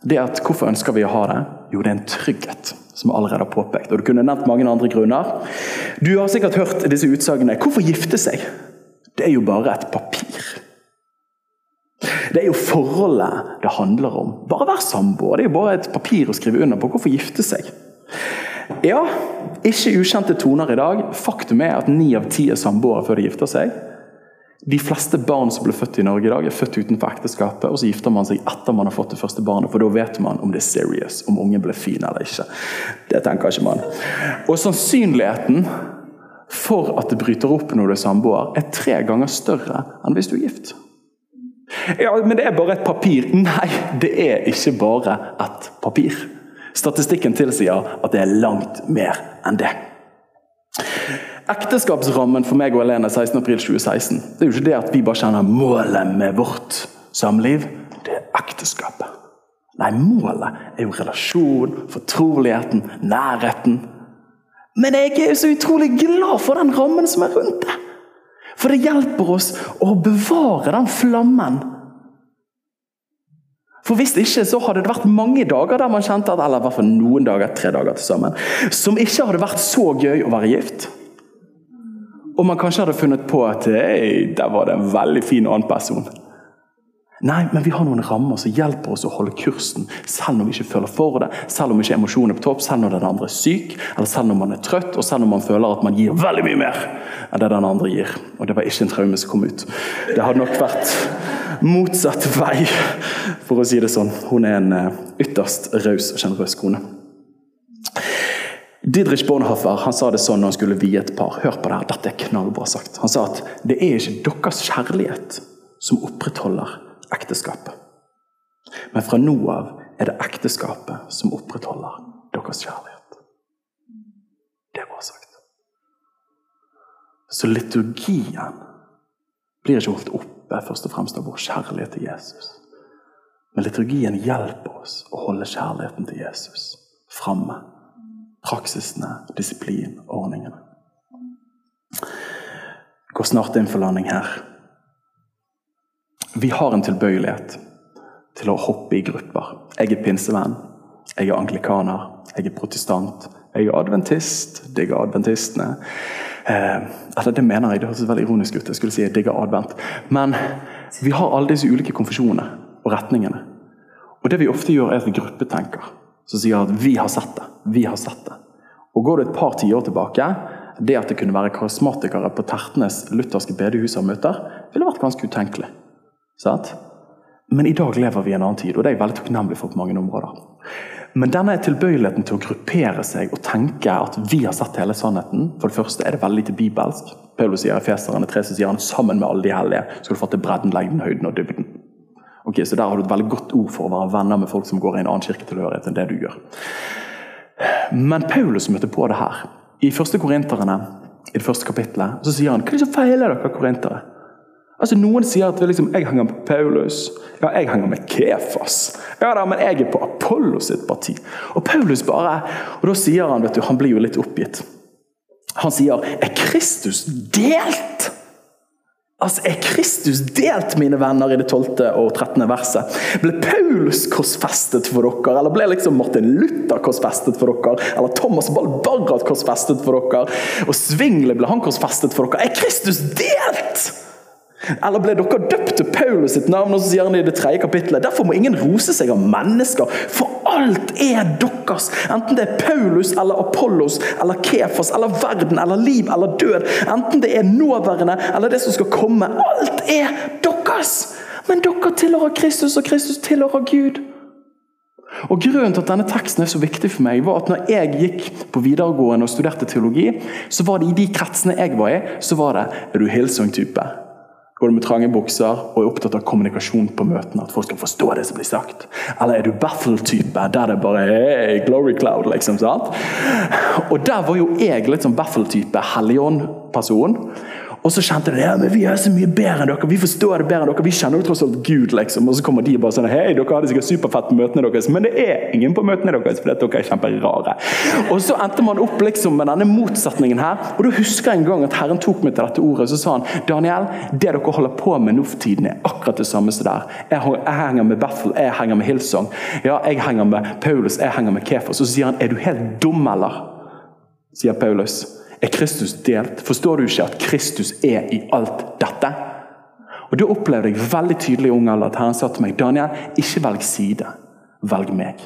det at Hvorfor ønsker vi å ha det? Jo, det er en trygghet, som jeg allerede har påpekt. Og Du kunne nevnt mange andre grunner. Du har sikkert hørt disse utsagnene. Hvorfor gifte seg? Det er jo bare et papir. Det er jo forholdet det handler om. Bare vær samboer. Det er jo bare et papir å skrive under på. Hvorfor gifte seg? Ja, ikke ukjente toner i dag. Faktum er at ni av ti er samboere før de gifter seg. De fleste barn som blir født i Norge i dag, er født utenfor ekteskapet, og så gifter man seg etter man har fått det første barnet, for da vet man om det er serious, om ungen ble fin eller ikke. Det tenker ikke man. Og sannsynligheten for at det bryter opp når du er samboer, er tre ganger større enn hvis du er gift. Ja, men det er bare et papir. Nei, det er ikke bare et papir. Statistikken tilsier at det er langt mer enn det. Ekteskapsrammen for meg og Helene 16.4.2016 det er jo ikke det at vi bare kjenner målet med vårt samliv. Det er ekteskapet. Nei, målet er jo relasjon, fortroligheten, nærheten. Men jeg er jo så utrolig glad for den rammen som er rundt det. For det hjelper oss å bevare den flammen. For Hvis ikke så hadde det vært mange dager der man kjente at, eller i hvert fall noen dager, tre dager til sammen, som ikke hadde vært så gøy å være gift. Og man kanskje hadde funnet på at hey, der var det en veldig fin annen person. Nei, men vi har noen rammer som hjelper oss å holde kursen, selv når vi ikke føler for det, selv om ikke emosjonen er på topp, selv når den andre er syk, eller selv når man er trøtt, og selv når man føler at man gir veldig mye mer enn det den andre gir. Og det var ikke en traume som kom ut. Det hadde nok vært motsatt vei, for å si det sånn. Hun er en eh, ytterst raus og sjenerøs kone. Didrich Bonhoeffer han sa det sånn når han skulle vie et par. Hør på det her, dette er knallbra sagt. Han sa at det er ikke deres kjærlighet som opprettholder ekteskapet. Men fra nå av er det ekteskapet som opprettholder deres kjærlighet. Det er bra sagt. Så liturgien blir ikke holdt oppe først og fremst av vår kjærlighet til Jesus. Men liturgien hjelper oss å holde kjærligheten til Jesus framme. Praksisene, disiplin, ordningene. Går snart inn for landing her. Vi har en tilbøyelighet til å hoppe i grupper. Jeg er pinsevenn, jeg er anglikaner, jeg er protestant, jeg er adventist, digger adventistene. Eh, eller det mener jeg, det høres veldig ironisk ut. jeg skulle si jeg digger advent. Men vi har alle disse ulike konfesjonene og retningene. Og det vi ofte gjør, er at vi gruppetenker. Som sier at 'vi har sett det', 'vi har sett det'. Og Går du et par tiår tilbake, det at det kunne være karismatikere på Tertnes lutherske bedehus og møter, ville vært ganske utenkelig. Sant? Men i dag lever vi i en annen tid, og det er jeg veldig takknemlig for på mange områder. Men denne tilbøyeligheten til å gruppere seg og tenke at vi har sett hele sannheten For det første er det veldig lite bibelsk. Paulus sier i Feserne 3, så sier han sammen med alle de hellige skal du fatte bredden, lengden, høyden og dybden. Ok, Så der har du et veldig godt ord for å være venner med folk som går i en annen kirketilhørighet enn det du gjør. Men Paulus møtte på det her. I første Korinterne, i det første kapitlet, så sier han hva er det som feiler dere korintere? Altså Noen sier at liksom, jeg henger med Paulus, ja, jeg henger med Kefas. Ja da, men jeg er på Apollos sitt parti. Og Paulus bare, og da sier han, vet du, han blir jo litt oppgitt. Han sier er Kristus delt? Altså, Er Kristus delt, mine venner, i det 12. og 13. verset? Ble Paulus korsfestet for dere? Eller ble liksom Martin Luther korsfestet for dere? Eller Thomas Balbarat korsfestet for dere? Og Svingli ble han korsfestet for dere? Er Kristus delt? Eller ble dere døpt til Paulus sitt navn? Og så sier han i det tredje kapittelet, Derfor må ingen rose seg av mennesker, for alt er deres. Enten det er Paulus eller Apollos eller Kephas eller verden eller liv eller død. Enten det er nåværende eller det som skal komme. Alt er deres! Men dere tilhører Kristus, og Kristus tilhører Gud. Og Grunnen til at denne teksten er så viktig for meg, var at når jeg gikk på videregående og studerte teologi, så var det i de kretsene jeg var i, så var det Er du Hillsong-type? Går du med trange bukser og er opptatt av kommunikasjon på møtene? At folk skal forstå det som blir sagt? Eller er du baffle-type, der det bare er glory cloud, liksom? sant? Og der var jo jeg litt sånn baffle-type, helligånd-person. Og så kjente de ja, men vi er så mye bedre enn dere, vi forstår det bedre enn dere. Vi kjenner jo tross alt Gud, liksom. Og så kommer de bare sånn Hei, dere hadde sikkert superfett på møtene deres, men det er ingen på møtene deres fordi dere er kjemperare. Og så endte man opp liksom med denne motsetningen her. Og da husker jeg en gang at Herren tok meg til dette ordet, så sa han Daniel, det dere holder på med nå for tiden, er akkurat det samme som der. Jeg, henger med Bethel, jeg henger med Hillsong. Ja, jeg henger med Paulus, jeg henger med Kefas. Og så sier han, er du helt dum, eller? Sier Paulus. Er Kristus delt? Forstår du ikke at Kristus er i alt dette? Og Da opplevde jeg veldig tydelig i ung alder at Herren sa til meg Daniel, ikke velg side, velg meg.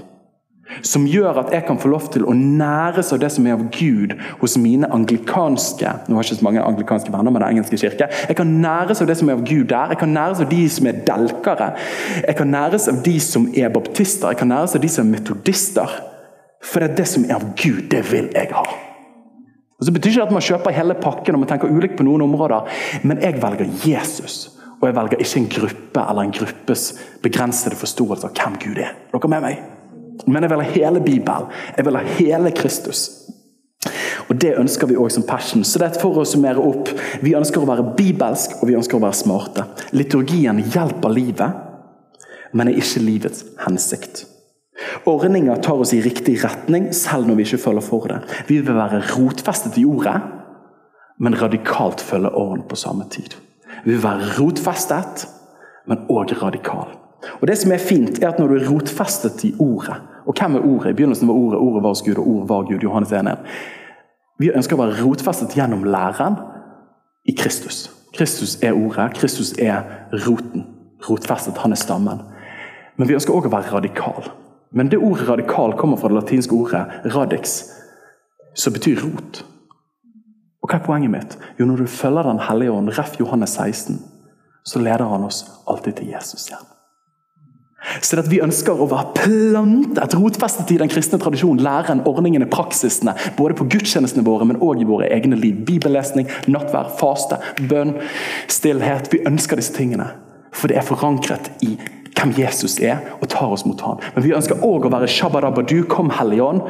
Som gjør at jeg kan få lov til å næres av det som er av Gud hos mine anglikanske nå har jeg ikke så mange anglikanske venner med den engelske kirke, Jeg kan næres av det som er av Gud der. Jeg kan næres av de som er delkere. Jeg kan næres av de som er baptister. Jeg kan næres av de som er metodister. For det er det som er av Gud, det vil jeg ha. Og så betyr ikke at man kjøper hele pakken og man tenker ulikt på noen områder, men jeg velger Jesus. Og jeg velger ikke en gruppe eller en gruppes begrensede forståelse av hvem Gud er. Dere med meg? Men jeg vil ha hele Bibelen. Jeg vil ha hele Kristus. Og Det ønsker vi òg som passion. Så det er for å summere opp. Vi ønsker å være bibelsk, og vi ønsker å være smarte. Liturgien hjelper livet, men er ikke livets hensikt. Ordninga tar oss i riktig retning, selv når vi ikke følger for det. Vi vil være rotfestet i ordet, men radikalt følge åren på samme tid. Vi vil være rotfestet, men òg radikal. Og det som er fint, er at når du er rotfestet i ordet Og hvem er ordet? I begynnelsen var ordet, ordet var hos Gud, og ordet var Gud. Johannes 1. Vi ønsker å være rotfestet gjennom læren i Kristus. Kristus er ordet, Kristus er roten. Rotfestet, han er stammen. Men vi ønsker òg å være radikal. Men det ordet radikal kommer fra det latinske ordet radix, som betyr rot. Og hva er poenget mitt? Jo, når du følger Den hellige ånd, ref. Johannes 16, så leder han oss alltid til Jesus igjen. Så det at Vi ønsker å være plantet, rotfestet i den kristne tradisjonen, læren, ordningene, praksisene, både på gudstjenestene våre, men òg i våre egne liv. Bibellesning, nattvær, faste, bønn, stillhet. Vi ønsker disse tingene. For det er forankret i hvem Jesus er, og tar oss mot ham. Men vi ønsker òg å være shabbarabba, du kom Hellige Ånd,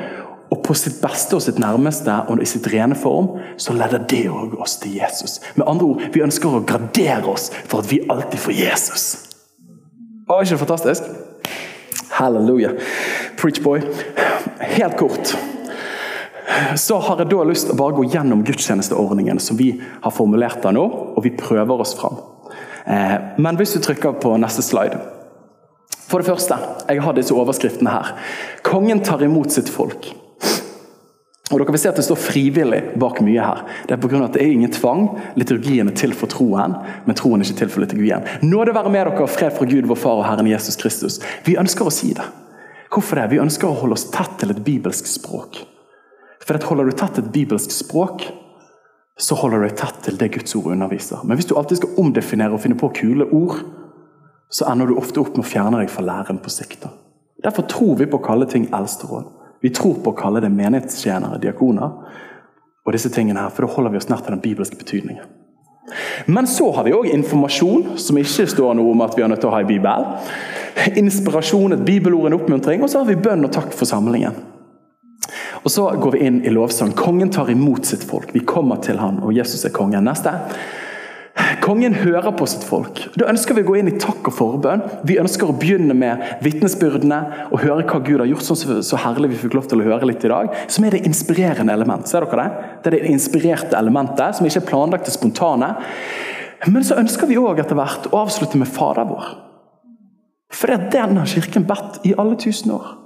og på sitt beste og sitt nærmeste og i sitt rene form, så leder det òg oss til Jesus. Med andre ord, Vi ønsker å gradere oss for at vi alltid får Jesus. Var ikke det fantastisk? Halleluja. Preach boy. Helt kort så har jeg da lyst til å bare gå gjennom gudstjenesteordningen som vi har formulert der nå, og vi prøver oss fram. Eh, men hvis du trykker på neste slide For det første, jeg har disse overskriftene her. Kongen tar imot sitt folk. Og dere vil se at Det står frivillig bak mye her. Det er på grunn av at det er ingen tvang. Liturgien er til for troen, men troen er ikke til for liturgien. Nåde være med dere, fred fra Gud, vår Far og Herren Jesus Kristus. Vi ønsker å si det. Hvorfor det? Vi ønsker å holde oss tett til et bibelsk språk. For at Holder du tett til et bibelsk språk, så holder du deg tett til det Guds ord underviser. Men hvis du alltid skal omdefinere og finne på kule ord, så ender du ofte opp med å fjerne deg fra læren på sikt. Derfor tror vi på å kalle ting eldsteråd. Vi tror på å kalle det menighetstjenere, diakoner, og disse tingene her, for da holder vi oss nær til den bibelske betydningen. Men så har vi òg informasjon, som ikke står noe om at vi er nødt til å ha i Bibel. Inspirasjon, et bibelord, en oppmuntring. Og så har vi bønn og takk for samlingen. Og Så går vi inn i lovsang. Kongen tar imot sitt folk. Vi kommer til han, og Jesus er kongen. Neste. Kongen hører på sitt folk. Da ønsker vi å gå inn i takk og forbønn. Vi ønsker å begynne med vitnesbyrdene og høre hva Gud har gjort. sånn Så herlig vi fikk lov til å høre litt i dag. Som er det inspirerende element. Ser dere det? Det er det inspirerte elementet, som ikke er planlagt til spontane. Men så ønsker vi òg etter hvert å avslutte med Fader vår. For det er den har Kirken bedt i alle tusen år.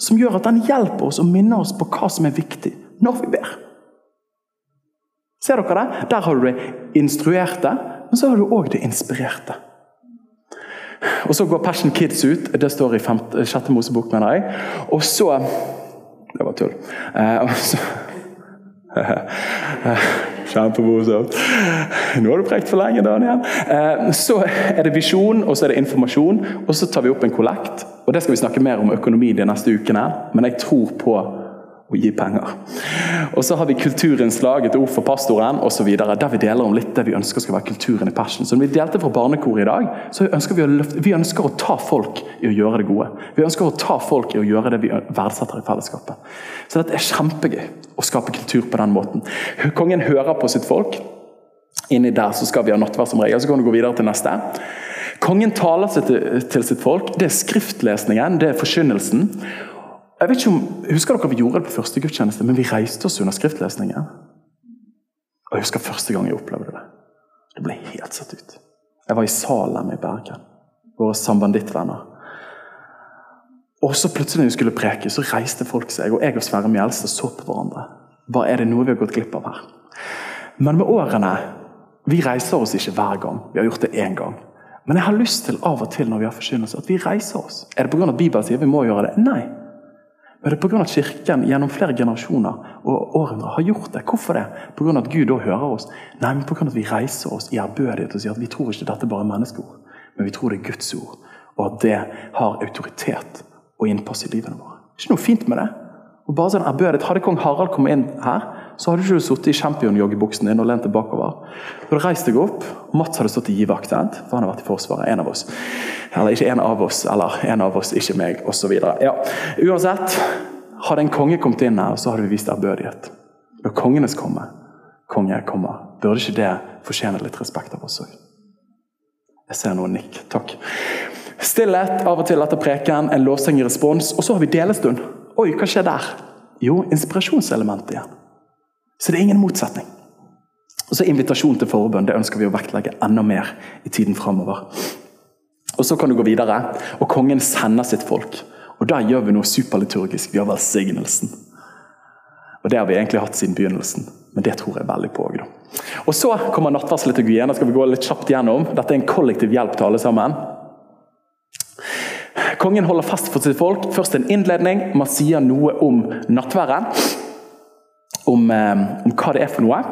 Som gjør at den hjelper oss og minner oss på hva som er viktig når vi ber. Ser dere det? Der har du det instruerte, men så har du òg det inspirerte. Og Så går Passion Kids ut. Det står i femte, sjette Mosebok, mener jeg. Og så Det var tull. Eh, så, [LAUGHS] Kjempemorsomt. Nå har du prekt for lenge, Daniel. Eh, så er det visjon, og så er det informasjon. Og så tar vi opp en kollekt. Og Det skal vi snakke mer om økonomi de neste ukene. Men jeg tror på og gi penger. Og så har vi kulturinnslag, et ord for pastoren osv. Der vi deler om litt det vi ønsker skal være kulturen i Passion. Så når vi delte fra barnekoret i dag, så ønsker vi å, løfte, vi ønsker å ta folk i å gjøre det gode. Vi ønsker å ta folk i å gjøre det vi verdsetter i fellesskapet. Så dette er kjempegøy å skape kultur på den måten. Kongen hører på sitt folk. Inni der så skal vi ha nattverd som regel. Så kan du gå videre til neste. Kongen taler til sitt folk. Det er skriftlesningen, det er forkynnelsen. Jeg vet ikke om, Husker dere vi gjorde det på første gudstjeneste, men vi reiste oss under skriftlesningen? Og Jeg husker første gang jeg opplevde det. Det ble helt satt ut. Jeg var i Salem i Bergen. Våre sambandittvenner. Og så plutselig når vi skulle preke, så reiste folk seg, og jeg og Sverre Mjelstad så på hverandre. Hva er det noe vi har gått glipp av her? Men med årene Vi reiser oss ikke hver gang. Vi har gjort det én gang. Men jeg har lyst til av og til når vi har forkynnelse, at vi reiser oss. Er det pga. at Bibelen sier vi må gjøre det? Nei. Men det er pga. at Kirken gjennom flere generasjoner og århundrer har gjort det. Hvorfor det? Pga. at Gud da hører oss? Nei, men pga. at vi reiser oss i ærbødighet og sier at vi tror ikke dette bare er menneskeord, men vi tror det er Guds ord. Og at det har autoritet og innpass i livene våre. Ikke noe fint med det. Og bare sånn ærbødighet. Hadde kong Harald kommet inn her, så hadde du ikke sittet i champion-joggebuksen din og lent deg bakover. Du hadde reist deg opp, og Mats hadde stått i givakt, for han har vært i Forsvaret. En av oss. Eller ikke en av oss, eller en av oss, ikke meg, osv. Ja. Uansett, hadde en konge kommet inn her, så hadde vi vist ærbødighet. Når kongenes komme, konge kommer, burde ikke det fortjene litt respekt av oss òg? Jeg ser noen nikk. Takk. Stillhet av og til etter preken, en lovsang i respons, og så har vi delestund. Oi, hva skjer der? Jo, inspirasjonselementet igjen. Så det er ingen motsetning. Og så Invitasjon til forbønn det ønsker vi å vektlegge enda mer i tiden framover. Og Så kan du gå videre, og kongen sender sitt folk. Og Da gjør vi noe superliturgisk. Vi har velsignelsen. Og Det har vi egentlig hatt siden begynnelsen, men det tror jeg veldig på òg. Og så kommer nattverdsliturgien. Da skal vi gå litt kjapt gjennom. Dette er en kollektiv hjelp til alle sammen. Kongen holder fast for sitt folk. Først en innledning. Man sier noe om nattværen. Om, eh, om hva det er for noe,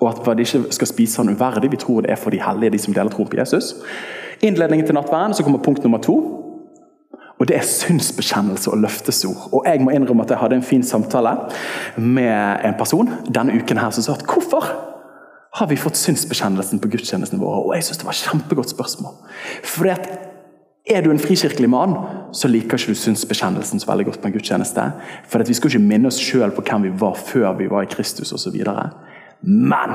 og at de ikke skal spise han uverdig. Vi tror det er for de hellige, de som deler troen på Jesus. Innledningen til nattværen, så kommer punkt nummer to. Og Det er synsbekjennelse og løftesord. Og Jeg må innrømme at jeg hadde en fin samtale med en person denne uken her som sa at hvorfor har vi fått synsbekjennelsen på gudstjenestene våre? Og jeg synes Det var et kjempegodt spørsmål. Fordi at er du en frikirkelig mann, så liker ikke du synsbekjennelsen så veldig godt på en gudstjeneste. For vi skal ikke minne oss sjøl på hvem vi var før vi var i Kristus osv. Men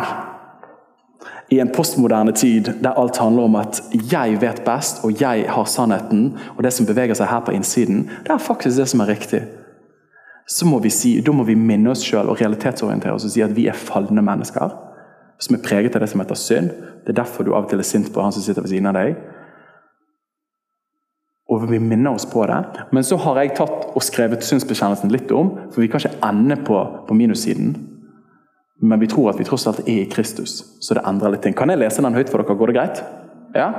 i en postmoderne tid der alt handler om at jeg vet best, og jeg har sannheten, og det som beveger seg her på innsiden, det er faktisk det som er riktig. Så må vi si, Da må vi minne oss sjøl og realitetsorientere oss og si at vi er falne mennesker som er preget av det som heter synd. Det er derfor du av og til er sint på han som sitter ved siden av deg. Og vi minner oss på det. Men så har jeg tatt og skrevet synsbekjennelsen litt om, for vi kan ikke ende på, på minussiden. Men vi tror at vi tross alt er i Kristus, så det endrer litt ting. Kan jeg lese den høyt for dere? Går det greit? Ja?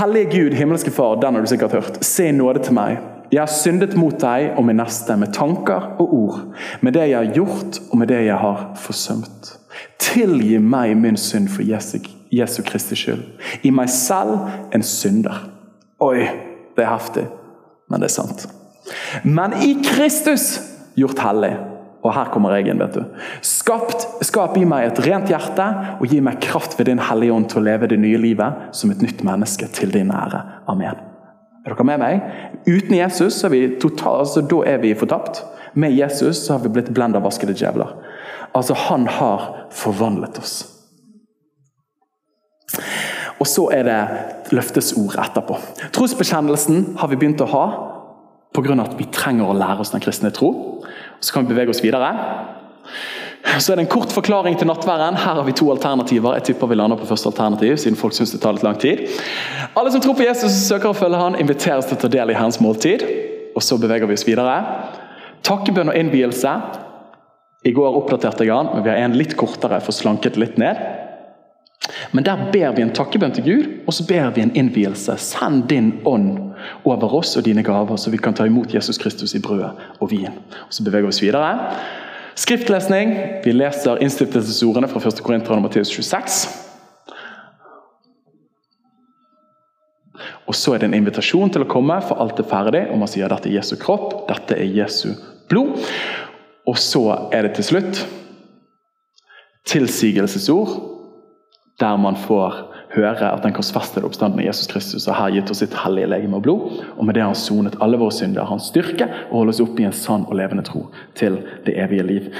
Hellige Gud, himmelske Far, den har du sikkert hørt. Se nåde til meg. Jeg har syndet mot deg og min neste med tanker og ord, med det jeg har gjort og med det jeg har forsømt. Tilgi meg min synd for Jesu, Jesu Kristi skyld. I meg selv en synder. Oi, det er heftig, men det er sant. Men i Kristus gjort hellig og her kommer jeg inn. vet du. Skapt, skap i meg et rent hjerte, og gi meg kraft ved din Hellige Ånd til å leve det nye livet som et nytt menneske til din ære. Amen. Er dere med meg? Uten Jesus er vi total, altså, da er vi fortapt. Med Jesus så har vi blitt blenda av vaskede djevler. Altså, Han har forvandlet oss. Og så er det løftesord etterpå. Trosbekjennelsen har vi begynt å ha pga. at vi trenger å lære oss den kristne tro. Så kan vi bevege oss videre. Så er det en kort forklaring til nattværen. Her har vi to alternativer. Jeg tipper vi lander på første alternativ, siden folk synes det tar litt lang tid. Alle som tror på Jesus og søker å følge han, inviteres til å ta del i Herrens måltid. Og så beveger vi oss videre. Takkebønn og innvielse. I går oppdaterte jeg han, men vi har en litt kortere for slanket litt ned. Men der ber vi en takkebønn til Gud, og så ber vi en innvielse. Send din ånd over oss og dine gaver, så vi kan ta imot Jesus Kristus i brødet og vin. Og Så beveger vi oss videre. Skriftlesning. Vi leser innstiftelsesordene fra 1. Korinter og Matteus 26. Og Så er det en invitasjon til å komme, for alt er ferdig. Og man sier dette er Jesu kropp, dette er Jesu blod. Og så er det til slutt tilsigelsesord der man får høre at den korsfestede oppstanden av Jesus Kristus har gitt oss sitt hellige legeme og blod. Og med det har han sonet alle våre synder, hans styrke og holder oss oppe i en sann og levende tro til det evige liv.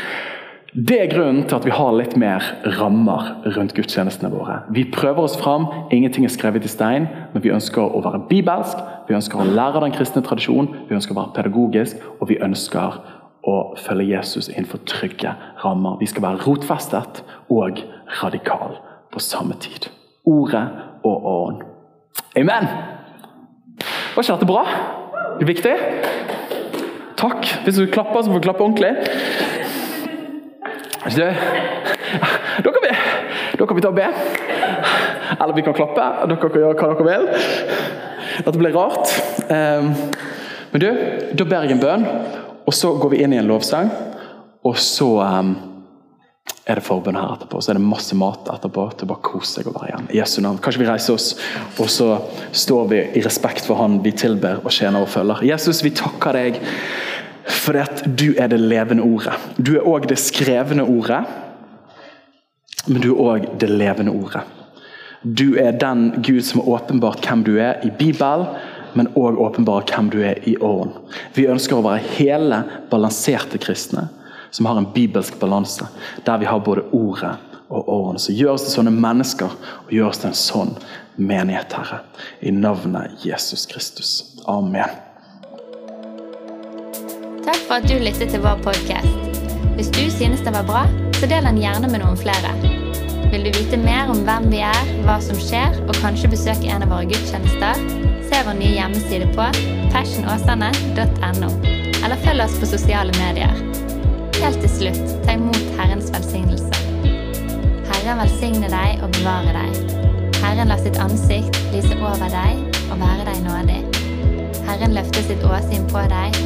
Det er grunnen til at vi har litt mer rammer rundt gudstjenestene våre. Vi prøver oss fram, ingenting er skrevet i stein, men vi ønsker å være bibelsk, vi ønsker å lære den kristne tradisjonen, vi ønsker å være pedagogisk, og vi ønsker å følge Jesus innenfor trygge rammer. Vi skal være rotfestet og radikal på samme tid. Ordet og ånd. Amen! Var ikke dette bra? Det viktig? Takk. Hvis du klapper, så får du klappe ordentlig. Da kan, vi, da kan vi ta og be. Eller vi kan klappe. Dere kan gjøre hva dere vil. Dette blir rart. Ehm, men du, da ber jeg en bønn, og så går vi inn i en lovsang. Og så um, er det forbønn her etterpå. Så er det masse mat etterpå til å bare kose seg og være igjen. I Jesu navn. Kanskje vi reiser oss, og så står vi i respekt for Han vi tilber og tjener og følger. Jesus, vi takker deg fordi at du er det levende ordet. Du er òg det skrevne ordet, men du er òg det levende ordet. Du er den Gud som har åpenbart hvem du er i Bibelen, men òg åpenbart hvem du er i åren. Vi ønsker å være hele, balanserte kristne som har en bibelsk balanse, der vi har både ordet og årene. Så gjør oss til sånne mennesker, og gjør oss til en sånn menighet, Herre. I navnet Jesus Kristus. Amen. Takk for at du lyttet til vår podkast. Hvis du synes det var bra, så del den gjerne med noen flere. Vil du vite mer om hvem vi er, hva som skjer, og kanskje besøke en av våre gudstjenester? Se vår nye hjemmeside på fashionåsane.no, eller følg oss på sosiale medier. Helt til slutt, ta imot Herrens velsignelse. Herren velsigne deg og bevare deg. Herren la sitt ansikt lyse over deg og være deg nådig. Herren løfte sitt åsyn på deg